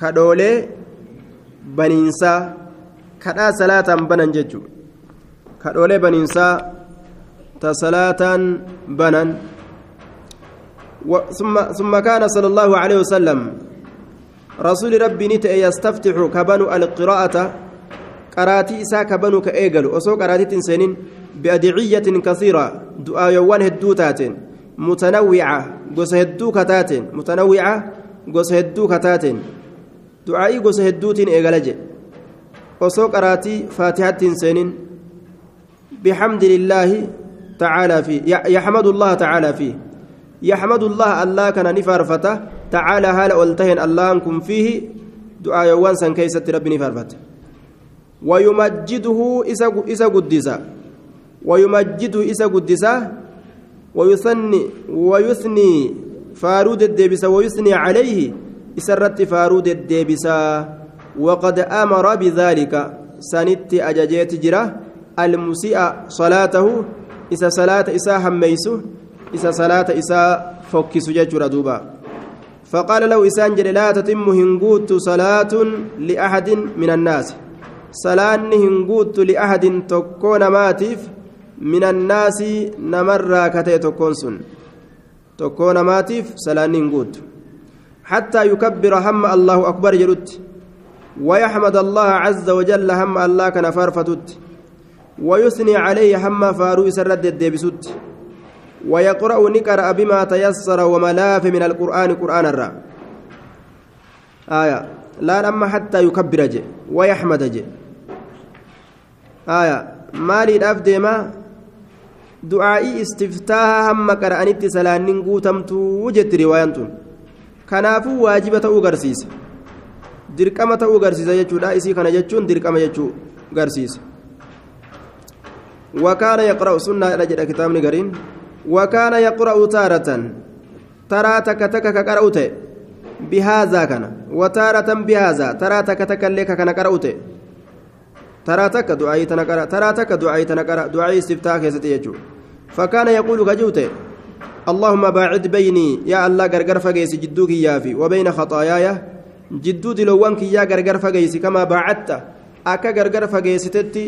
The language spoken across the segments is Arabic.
kadhoolee baniinsaa kadhaa salaataan banan jechuudha kadhoolee baniinsaa ta salaataan banan. ثم كان صلى الله عليه وسلم رسول ربي نتأ يستفتح كبنو القراءة قراتي إسا كبنو كأيقل وسو قراتي تنسينين بأدعية كثيرة دعاء يوان هدوتات متنوعة قوس هدو كتات متنوعة قوس هدو كتات دعائي قوس هدوت إيقلج وسو قراتي فاتحة تنسينين بحمد لله تعالى فيه يحمد الله تعالى فيه يحمد الله الله كان نفرفته تعالى هال ألتهن الله أنكم فيه دعاء يوان سن كيست ربي نفرفته ويمجده إسا قدسا ويمجده إسا قدسا ويثني ويثني فارود الدبسا ويثني عليه إسرت فارود الدبسا وقد أمر بذلك. سنت أججيت جرا. المسيء صلاته. إسا صلاة إسا هميسه إسا صلاة إسا فكس ججر دوبا. فقال له إسان جل لا تتم هنقوت صلاة لأحد من الناس. صلاة هنقوت لأحد تكون ماتف من الناس نمر كتي تكون سن تكون ماتف صلاة هنقوت حتى يكبر هم الله أكبر جلت ويحمد الله عز وجل هم الله كان فرفتت ويثني عليه هم فارو سرد الدبسوت. ويقرأ نقرأ بما تيسر وملاف من القرآن قرآن الرا. آية. لا لما حتى يكبر جي. ويحمد جي. آية. مالي الأفدي ما دعائي استفتاح هم قرأنت سلانين قوتمتو وجدت روايانتون kanaafuu waajiba ta'uu garsiisa. Dirqama ta'uu garsiisa jechuudha. Isii kana jechuun dirqama jechuu garsiisa. وكان يقرأ سنة إلى جد كتاب نقرين وكان يقرأ تارة ترى تك تك كقرأت بهذا كان وتارة بهذا ترى تك تك لك كان قرأت ترى تك دعاء تنقرأ ترى تك دعاء تنقرأ دعاء استفتاح يستيجو فكان يقول كجوت اللهم باعد بيني يا الله غرغر فغيس جدوك يافي وبين خطاياي جدو دلوانك يا غرغر فغيس كما باعدت أكا غرغر فغيستي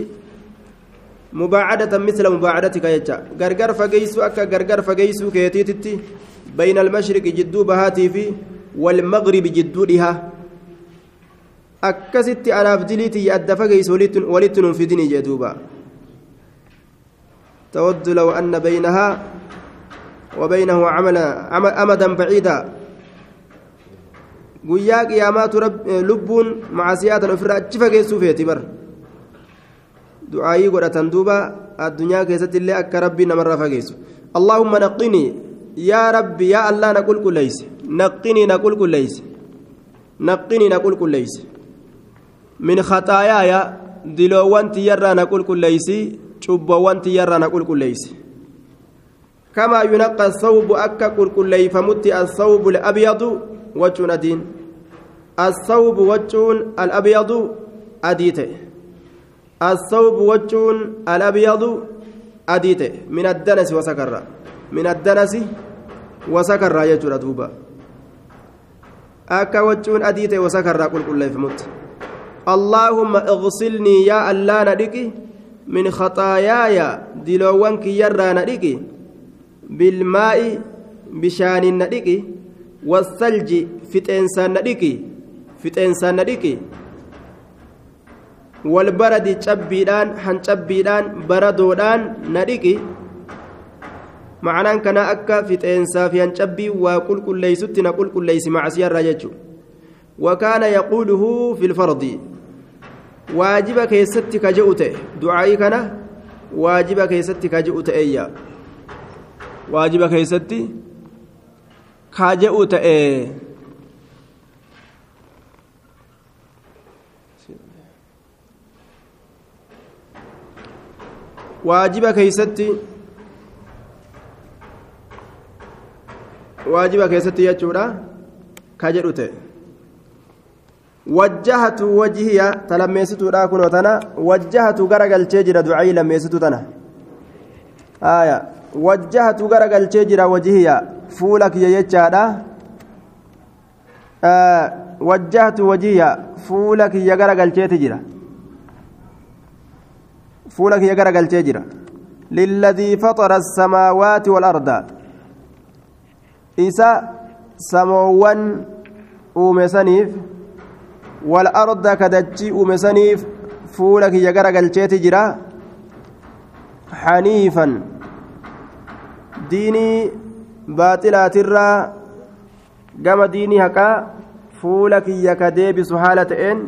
مباعدة مثل مباعدتك يجا غرغر فغيسو أكا غرغر فغيسو كيتيتتي بين المشرق جدو بهاتي في والمغرب جدو لها akkasitti anaaf diliitii walitti nuun fidini jee duuba. Tawaddu law anna baynahaa وبينه عملا أمدا بعيدا guyyaa qiyaamaatu lubbuun macasiyaatan ofirraa achi fageessuu feeti bar du'aayii godhatan duuba addunyaa keessatti illee akka rabbii namarraa fageessu allaahumma naqqinii yaa rabbi yaa allah na qulqulleeyse naqqinii na qulqulleeyse naqqinii na qulqulleeyse min khaxaayaaya diloowwan tiyyarraa na qulqulleeysi cubboowwan tiyyarraa na qulqulleeyse كما ينقى الثوب أكا كل فمت الثوب الأبيض وجون أدين الثوب وجون الأبيض أديته. الثوب وجون الأبيض أديته. من الدنس وسكر. من الدنس وسكر يجور دوبا. أكا وجون أديته وسكر كل كل فمت اللهم اغسلني يا الله ندقي من خطاياي دلوانك يرى ندقي بالماء بشان ندقي والثلج فتنسان ندقي فتنسان ندقي والبرد cabbiidhaan hancabbiidhaan baradoodhaan nadhiqi macnaan kana akka fixeensaa fi hancabbii waa qulqulleeysutti na qulqulleeysi macsiyarraa jechu wakaana yaquuluhu fi lfardi waajiba keessatti ka je'u ta'e du'aa'ii kana waajiba keessatti ka je'u ta'eeyya waajiba keessatti ka je'u ta'e. Waajiba keessatti waajiba keessatti jechuudha ka jedhu ta'e. Wajjahatu wajhiya ta lammeessituudha kunoo tana. Wajjahatu gara galchee jira ducayii lammeessitu tana. Aya wajjahatu gara galchee jira wajhiya fuula kiyya jechaadha. وجهت وجهي فولك يقرا قلتي جرا فولك يقرا قلتي جرا للذي فطر السماوات والأرض إسا سموان أومسنيف والأرض كدجي أومسنيف فولك يقرا قلتي جرا حنيفا باطلات الرّ gama diinii haqaa fuula kiyya ka deebisu haala ta'een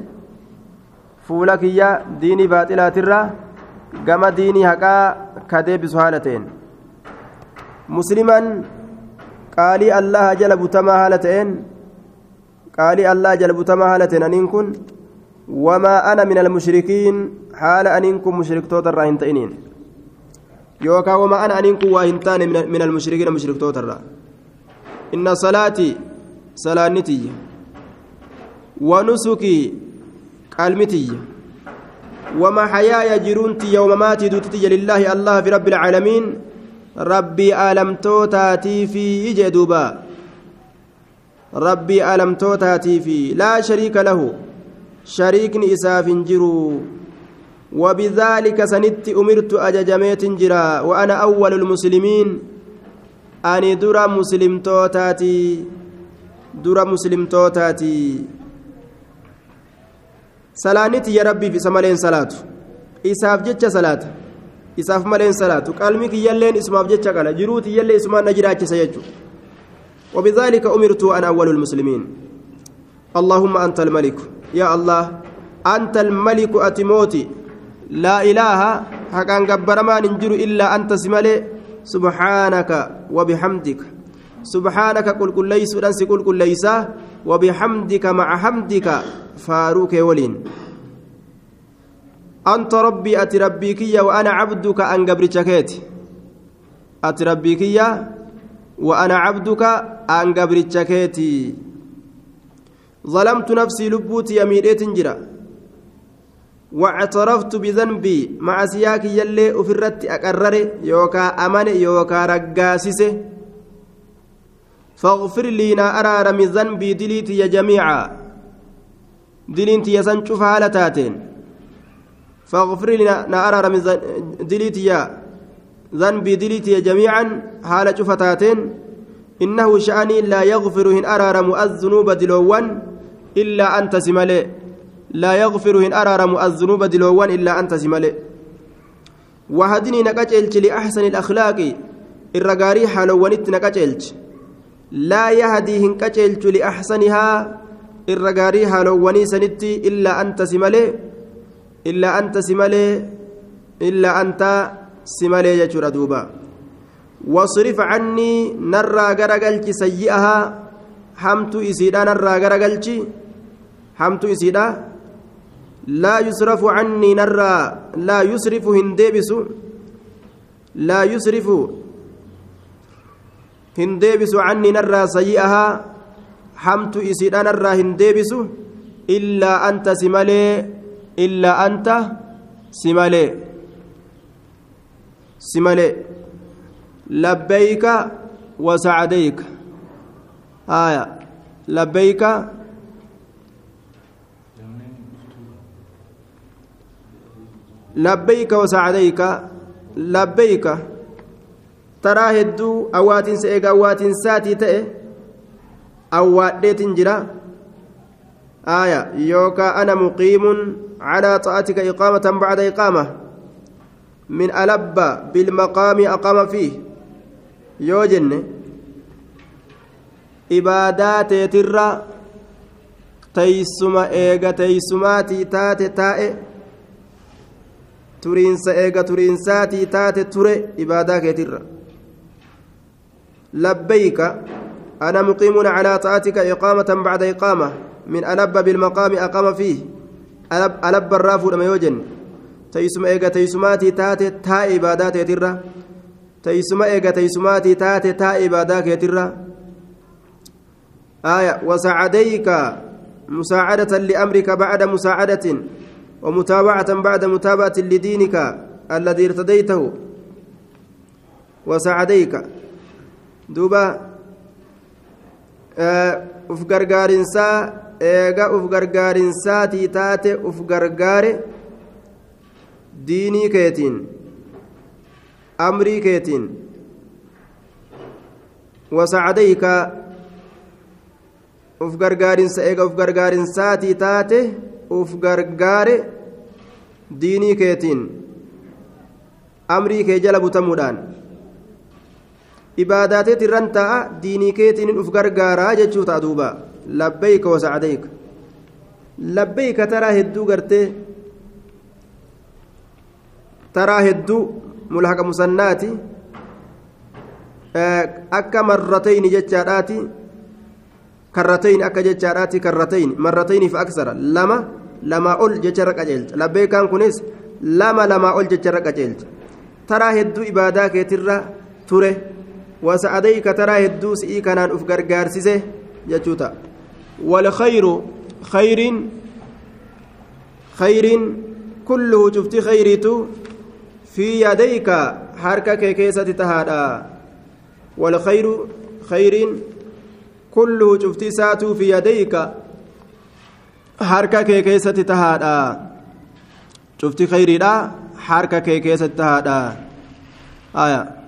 fuula kiyya diinii baaxilaatirraa gama diinii haqaa ka deebisu haala ta'een musliman qaalii allaha jala butamaa haala ta'een qaalii allaha jala butamaa haala ta'een aniin kun wamaa ana min almushrikiin haala aniin kun mushriktoota irraa hin ta'iniin yookaan wamaa ana aniin kun waa hin taane min almushrikiina mushriktoota inna salaatii salaannitiyya wanusukii qalmitiyya ومحياي جرونتي يومماتي دوتتي لله الله في رب العالمين ربي ألمتوتاتي في إجدوبا ربي ألمتوتاتي في لا شريك له شريك إساف جرو وبذلك سندت أمرت أججميت جرا وأنا أول المسلمين أني درى مسلم توتاتي dura muslimtootaati salaaniti ya rabbiif isa maleen salaatu isaaf jecha salaata isaaf maleen salaatu qalmi kiyyalleen isumaaf jecha qala jiruu tiyyallee isumaan na jiraachisa jechu وبذلك أمرت أن أول المسلمين اللهم أنت الملك يا الله أنت الملك أتموتي لا إله حقا قبر ما ننجر إلا أنت سمالي. سبحانك وبحمدك. سبحانك قل كل ليس ودنس قل كل ليس. وبحمدك مع حمدك فاروك ولين. أنت ربي أتي ربيك وأنا عبدك أن قبرتشكيت أتي ربيك وأنا عبدك أن قبرتشكيت ظلمت نفسي لبوتي يميريت واعترفت بذنبي مع سياك يلي أفرت أقرر يوكا أمن يوكا رقاسسه فاغفر لي نا أرارم ذنبي دليتي جميعا. دلينتي يسنشوف هالتاتين فاغفر لي نا أرارم دليتي ذنبي دليتي جميعا حال شفتاتين. إنه شأني لا يغفر إن أرارم الذنوب دلوان إلا أنت سمالي لا يغفر إن أرارم الذنوب دلوان إلا أنت سمالي وهدني نكاجلت لأحسن الأخلاق الرقاري حالوانت نكاجلت laa yahdii hin qaceelchu liaxsanihaa irra gaarii haalowwanii sanitti illaa anta si malee illaa anta si malee illaa anta si malee jechuudha duuba wasrif cannii narraa garagalchi sayyi'ahaa hamtu isiidha narraa garagalchi hamtu isiidha laa yusrafu cannii narraa laa yusrifu hin deebisu laa yusrifu hin deebisu canni narraa sayyi'ahaa hamtu isiidha narraa hin deebisu illaa anta si malee illaa anta si malee si malee labbayka wasacdayka haya labbayka taraa hedduu awwaatinsa eega awwaatinsaati ta'e awwaadheetin jira آية يوكا أنا مقيم على طاعتك إقامة بعد إقامة من ألب بالمقام أقام فيه يوجن إبادات ترى تيسما إيغا تيسماتي تاتي تائي ترينسا إيغا ترينساتي تاتي تري إبادات ترى لبيك أنا مقيم على طاعتك إقامة بعد إقامة من ألب بالمقام أقام فيه ألب, ألب الرافو لما يوجن تيسم إيغا تيسماتي تاتي تا عبادات يترى تيسم إيغا تيسماتي تاتي تا عبادات يترى آية وسعديك مساعدة لأمرك بعد مساعدة ومتابعة بعد متابعة لدينك الذي ارتديته وسعديك uf gargaarinsaa eega uf gargaarinsaatii taate uf gargaare diinii keetiin amrii keetiin wasacadayka uf gargaarinsa eega uf gargaarinsaatii taate uf gargaare diinii keetiin amrii kee jala butamuudhaan ibaadaateet irran ta'a diinii keetiin uf gargaaraa jechuu ta'a duuba labbayka wasacadayka labbayka taraa hedduu gartee taraa hedduu mulhaqa musannaati akka marratayni jechaadhaati karratayni akka jechaadhaati karratayni marratayniif aksara lama lamaa ol jecharra qaceelcha labbeekaan kunis lama lamaa ol jecharra qaceelcha taraa hedduu ibaadaa keetirra ture wasa'adayka taraa hedduu si'ii kanaan uf gargaarsise jechuu ta'a walkhayru khayriin khayriin kulluhu cufti khayriitu fi yadayka harka kee keessatti tahaadha walkhayru khayriin kulluhu cufti isaatuu fi yadayka harka kee keessatti tahaadha. Cufti khayriidha harka kee keessatti tahaadha. Aya.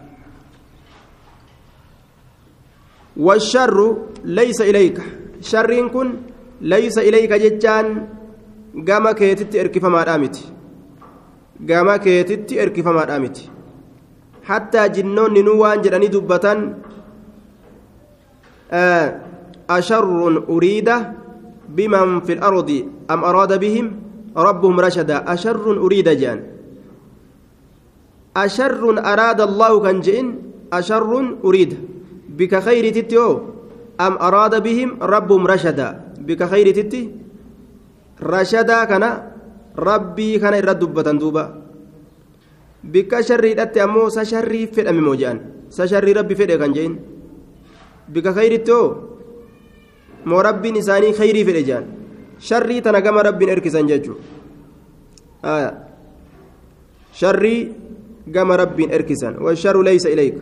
والشر ليس إليك شر كن ليس إليك كيتت إركف ما دامت قام كيتت إركف ما دامت حتى جنون نوان جراني دبة آه أشر أريد بمن في الأرض أم أراد بهم؟ ربهم رشدا أشر أريد جان. أشر أراد الله كان جئن؟ أشر أريد. بك خير تتيو أم أراد بهم؟ ربهم رشدا بك خير تتي؟ رشدا كان. ربي كان يرد دوبا. بك شر تتي أمو. سشري في الأمي موجان. سشري ربي في كان جئن. بك خير تتيو moo rabbiin isaanii khayrii fedhe jaan sharrii tana gama rabbiin erkisan jechuu sharrii gama rabbiin erkisan washaru laysa ilayka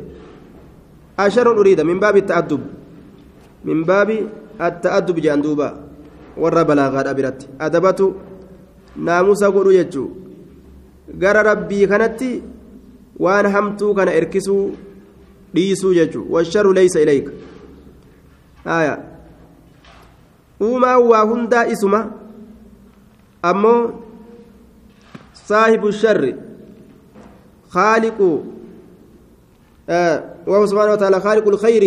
asharun uriida min baabi ta'addub min baabi atta'addub jaan duuba warra balaagaadha biratti adabatu naamusa godhu jechuu gara rabbii kanatti waan hamtuu kana erkisuu dhiisuu jechuu washaru laysa ilayka aya uumaan waa hundaa isuma ammoo saahibu sharri khaaliqu وهو سبحانه وتعالى خالق الخير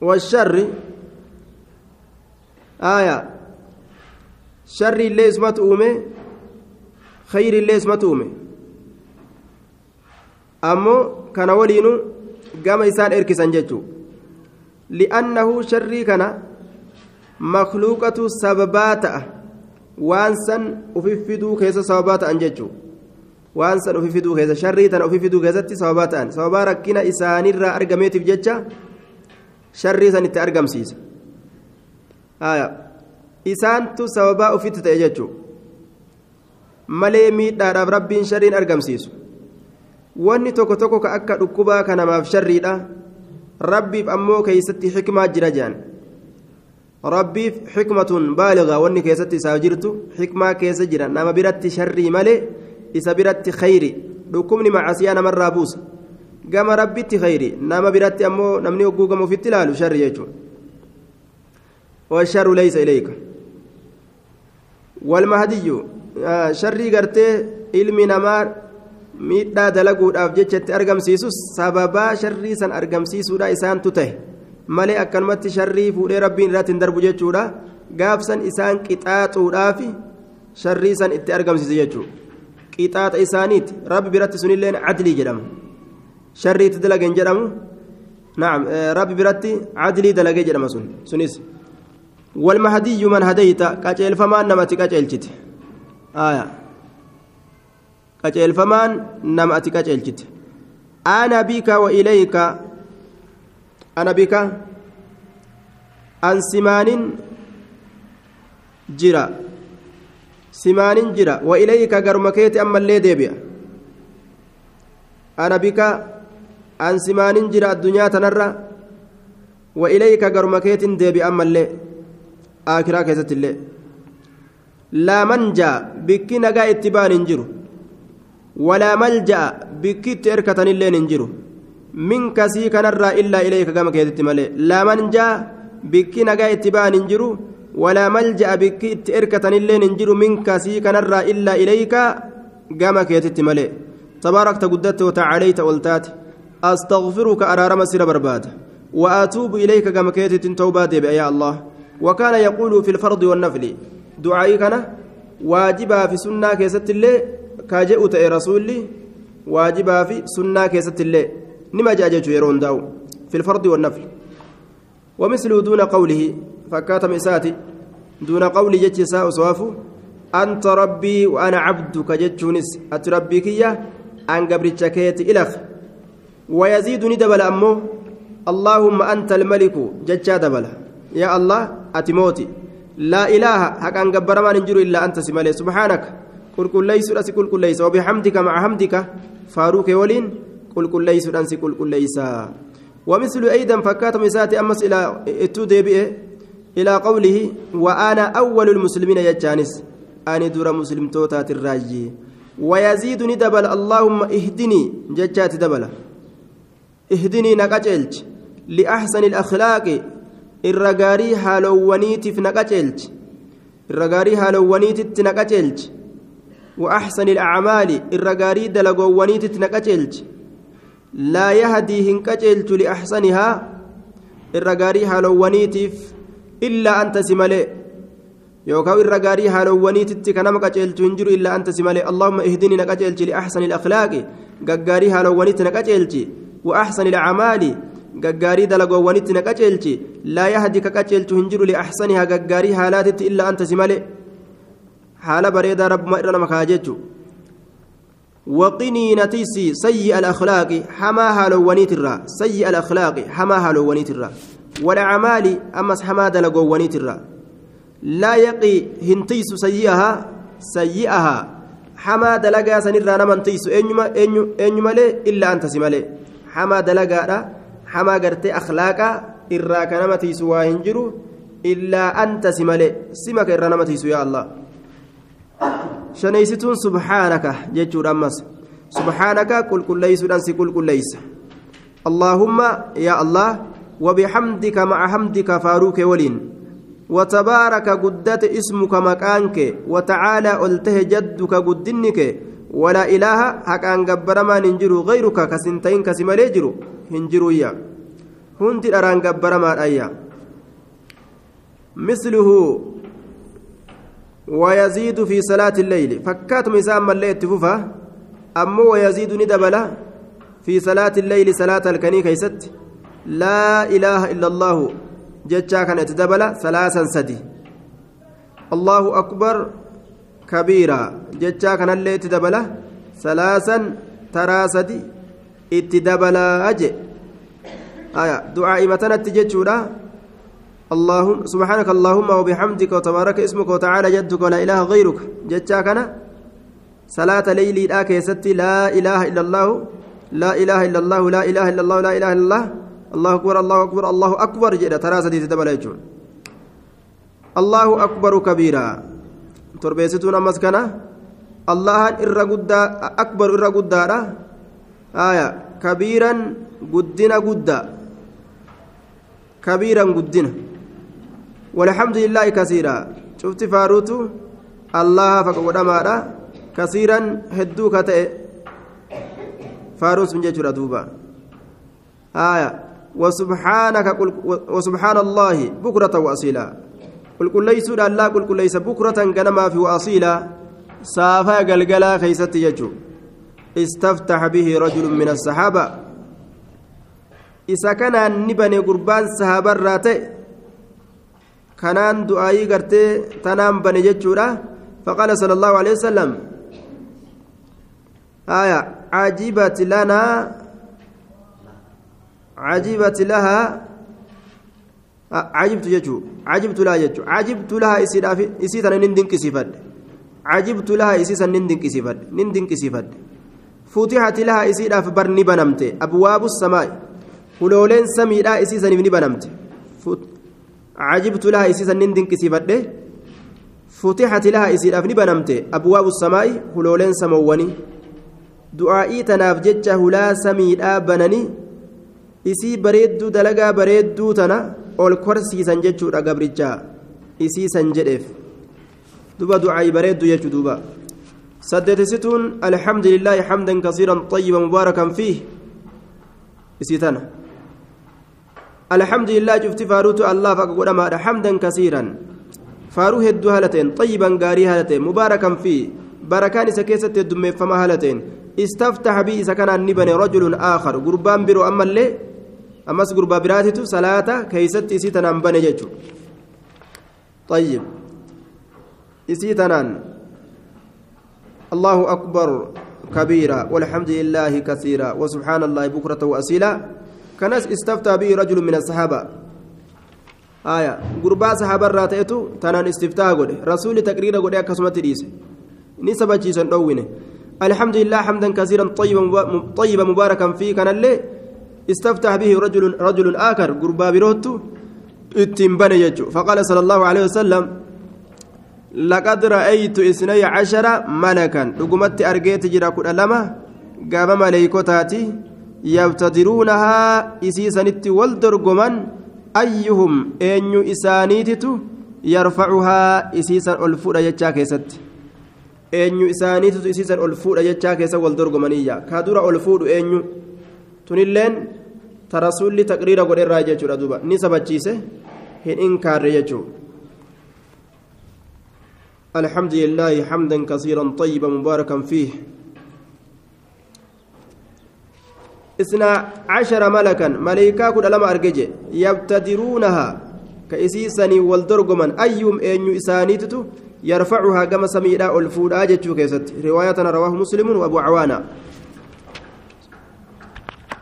والشر آية شر اللي اسمت أومي خير اللي اسمت أومي أمو كان ولينو قام إسان إركسان جتو لأنه شري كان makluuqatu sababaa ta'a waan san ufi fiduu keessa sababaa ta'an jechuu waan san ufi fiduu keessa sharrii tana ufi fiduu keessatti sababaa ta'an sababaa rakkina isaanirraa argameetiif jecha sharrii san itti argamsiisa isaantu sababaa ufitti ta'e jechuu malee miidhaadhaaf rabbiin sharriin argamsiisu wanni tokko tokko ka akka dhukkubaa kanamaaf sharriidha rabbiif ammoo keeysatti xikmaa jira jaan rabbiif xikmatun baaligaa wanni keessatti isaa jirtu xikmaa keessa jira nama biratti sharrii malee isa biratti khayri dhukkubni macasiyaa namarraa buusa gama rabbitti khayri nama biratti ammoo namni hogguu gama ofitti ilaalu sharri jechuudha والشر ليس إليك والمهدي sharrii gartee ilmi namaa miidhaa dalaguudhaaf jechatti argamsiisus sababaa sharrii san argamsiisuudha isaantu ta'e malee akkanumatti sharrii fuudhee rabbiin irratti hin darbu jechuudha gaafsan isaan qixaaxuudhaaf sharrii san itti argamsiise jechuudha qixaaxa isaaniiti rabbi biratti sunilleen cadlii jedhama sharrii itti dalageen jedhamu rabbi biratti cadlii dalagee jedhama sun sunis والمهدي من هديت قجل فمان نمتي قجلت آية قجل فمان نمتي قجلت أنا ana bika? An simaanin jira. Simaanin jira. Wa ilayka garuma keeti ammallee deebi'a. Ana bika? An simaanin jira addunyaa tanarra. Wa ilayka garuma keetin deebi'a ammallee. Aakiraa keessatti illee. Laa manjaa bikki nagaa itti baan hin jiru. Walaa malja'a bikki itti erkatanilleen hin jiru. Minka sii kanarraa illaa ilayka gama keetitti malee laa manjaa bikki nagaa itti ba'an hin jiru walaa malja'a bikki itti erkatanillee hin jiru minka sii kanarraa illaa ilayka gama keetitti malee tabaarakta guddatte watacaaleyta oltaate astaghfiruka araarama sira barbaada وأتوب إليك كما كيتت توبة يا الله وكان يقول في الفرض والنفل دعائي كان واجبا في سنة كيست الله كاجئت رسولي واجبا في سنة كيست الله نما جاجت يرون داو في الفرض والنفل ومثله دون قوله فكاتم إساتي دون قول جتشسا وصوافه أنت ربي وأنا عبدك جتشونس أتربيك أن قبرتك كيت إلخ. ويزيد ندبل أمه اللهم أنت الملك جتشا دبل. يا الله أتموتي لا إله حق أن قبر ما ننجر إلا أنت سبحانك. قل كل ليس كل ليس. وبحمدك مع حمدك فاروك ولين. قل كل ليس ومثل أيضا فكات مساتي أمس إلى التودي إلى قوله وأنا أول المسلمين يجانس أني دور مسلم توتات الراجي ويزيد ندبل اللهم اهدني ججات دبل اهدني نقجلج لأحسن الأخلاق الرقاري هالوانيتف نقجلج الرقاري هالوانيتت نقجلج وأحسن الأعمال الرقاري لا يهدي هنكجلج لأحسنها الرقاري هالوانيتف إلا أنت سملي يوكاو الرقاري هالوانيتت كنما قجلج هنجر إلا أنت سملي اللهم اهدني نقجلج لأحسن الأخلاق ققاري هالوانيت نقجلج وأحسن الأعمال laa yahdi ka qaceelchu hin jiru liaxsanihaa gaggaarii haalaatitti illaa anta si male haala bareedaa rabbuma irra nama kaa jechu وقني نتيسي سيء الأخلاق حما هالوانيت الرا سيء الأخلاق حما هالوانيت الرا والأعمال أمس حماد لقوانيت الرا لا يقي هنتيس سيئها سيئها. حماد لقا سنرا نمن تيس أنيما أنيما إلا أنت سمالي حماد لقا hamaa gartee akhlaaqa irraa ka nama tiisu waa hin jiru illaa anta si malee sima ka irraa nama tiisu yaa allah shaneeysituun subhaanaka jechuudha ammas subhaanaka qulqulleeysuudhaan si qulqulleeysa allaahumma yaa allah وبحمدك مع حمدك فاروك ولين وتبارك قدت اسمك مكانك وتعالى ألته جدك قدنك ولا إله حق أن قبر ما ننجر غيرك كسنتين كسمالي جرو هنجروا يا هنتي أران قبر ما أيا مثله ويزيد في صلاة الليل. فكات مسام الليل تفوفا. أمو ويزيد ندبلا في صلاة الليل صلاة الكني كيست. لا إله إلا الله. جتشا كانت دبلا ثلاثا سدي. الله أكبر كبيرا. جتشا كان الليل تدبلا ثلاثا ترى سدي. اتدبلا أجي. آية. دعاء متنا تجتشورا اللهم سبحانك اللهم وبحمدك وتبارك اسمك وتعالى جدك ولا إله غيرك. جتشا كان صلاة ليلي لا كيستي. لا إله إلا الله. لا إله إلا الله. لا إله إلا الله. لا إله إلا الله. الله أكبر. الله أكبر. الله أكبر. جدا ترى سدي تدبلا الله أكبر كبيرا. تربيستون مسكنة الله إر قد أكبر إر قد آية. كبيرا قدنا قد كبيرا قدنا. والحمد لله كثيرا شفت فاروتو الله فقد ماذا كثيرا هدو كتئ فاروس من جيتشورا دوبا آية وسبحانك قل وسبحان الله بكرة وأصيلا قل قل ليس لا قل قل ليس بكرة كنما في وأصيلا سافا قلقلا خيست يجو استفتح به رجل من الصحابة إذا كان نبني قربان صحابة راتي دعائي قرتي تنام بني جتشورا فقال صلى الله عليه وسلم آية عجبت لنا عجبت لها عجبت يجو عجبت لها يجو عجبت لها إسيتنا نندن كسيفد عجبت لها إسيسا نندن كسيفد نندن كسيفد فتحت لها إسيدا فبرني بنمت أبواب السماء ولولين سميدا إسيسا نبني بنمت عجبت لها إسيسا نندن كسيفته فتحت لها إسير أفني بنمت أبواب السماء هلولين سمواني دعائي تناف جتة هلا سميد آبنني isii bareedduu dalagaa bareedduu tana ol korsiisan jechuudha gabrichaa isiisan jedheef duba du'aayi bareedduu jechuu duuba saddeetisituun alhamdulillaahi hamdan kasiiran xayyiba mubaarakan fiih isii tana akka godhamaadha hamdan kasiiran faaruu hedduu haala ta'een xayyiban gaarii haala ta'een mubaarakan fiih barakaan isa keessatti heddummeeffamaa haala ta'een istaftaha bii isa kanaan ni bane rajulun aakhar gurbaan biroo ammallee ammas gurbaa biraatitu salaata keeysatti isii tanaan bane jechu طيب tanaan الله أكبر كبيرا والحمد لله كثيرا وسبحان الله بكرة وأسيلا كنس استفتى به رجل من الصحابة آية قربا صحابة راتيتو تنان استفتاء قد رسول تقرير قد أكسمت ريس نسبة جيسا الحمد لله حمدا كثيرا طيبا طيبا مباركا فيه كان اللي استفتح به رجل رجل آخر قربا بروتو اتنبني يجو فقال صلى الله عليه وسلم لقد رأيت اثني عشر ملكا لقمت أرقيت جرا كل لما قام ملائكتاتي يبتدرونها إسيسانت والدرقما أيهم أن إسانيتت يرفعها إسيسا الفؤاد يجا كيست. أن إسانيتت إسيسا الفؤاد يجا كيست والدرقمانية كادورا الفؤاد أن tunilleen ta rasuulli taqriira godhe irraa jechuudha duuba ni sabachiise hin inkaarre jechuu الحمد لله حمدا كثيرا طيبا مباركا فيه. اثنا عشر ملكا ملائكة كل لما أرجع يبتدرونها كإسيسني والدرجمن أيهم أن إسانيتتو يرفعها كما سميدا الفودا جتشو كيست رواية رواه مسلم وأبو عوانة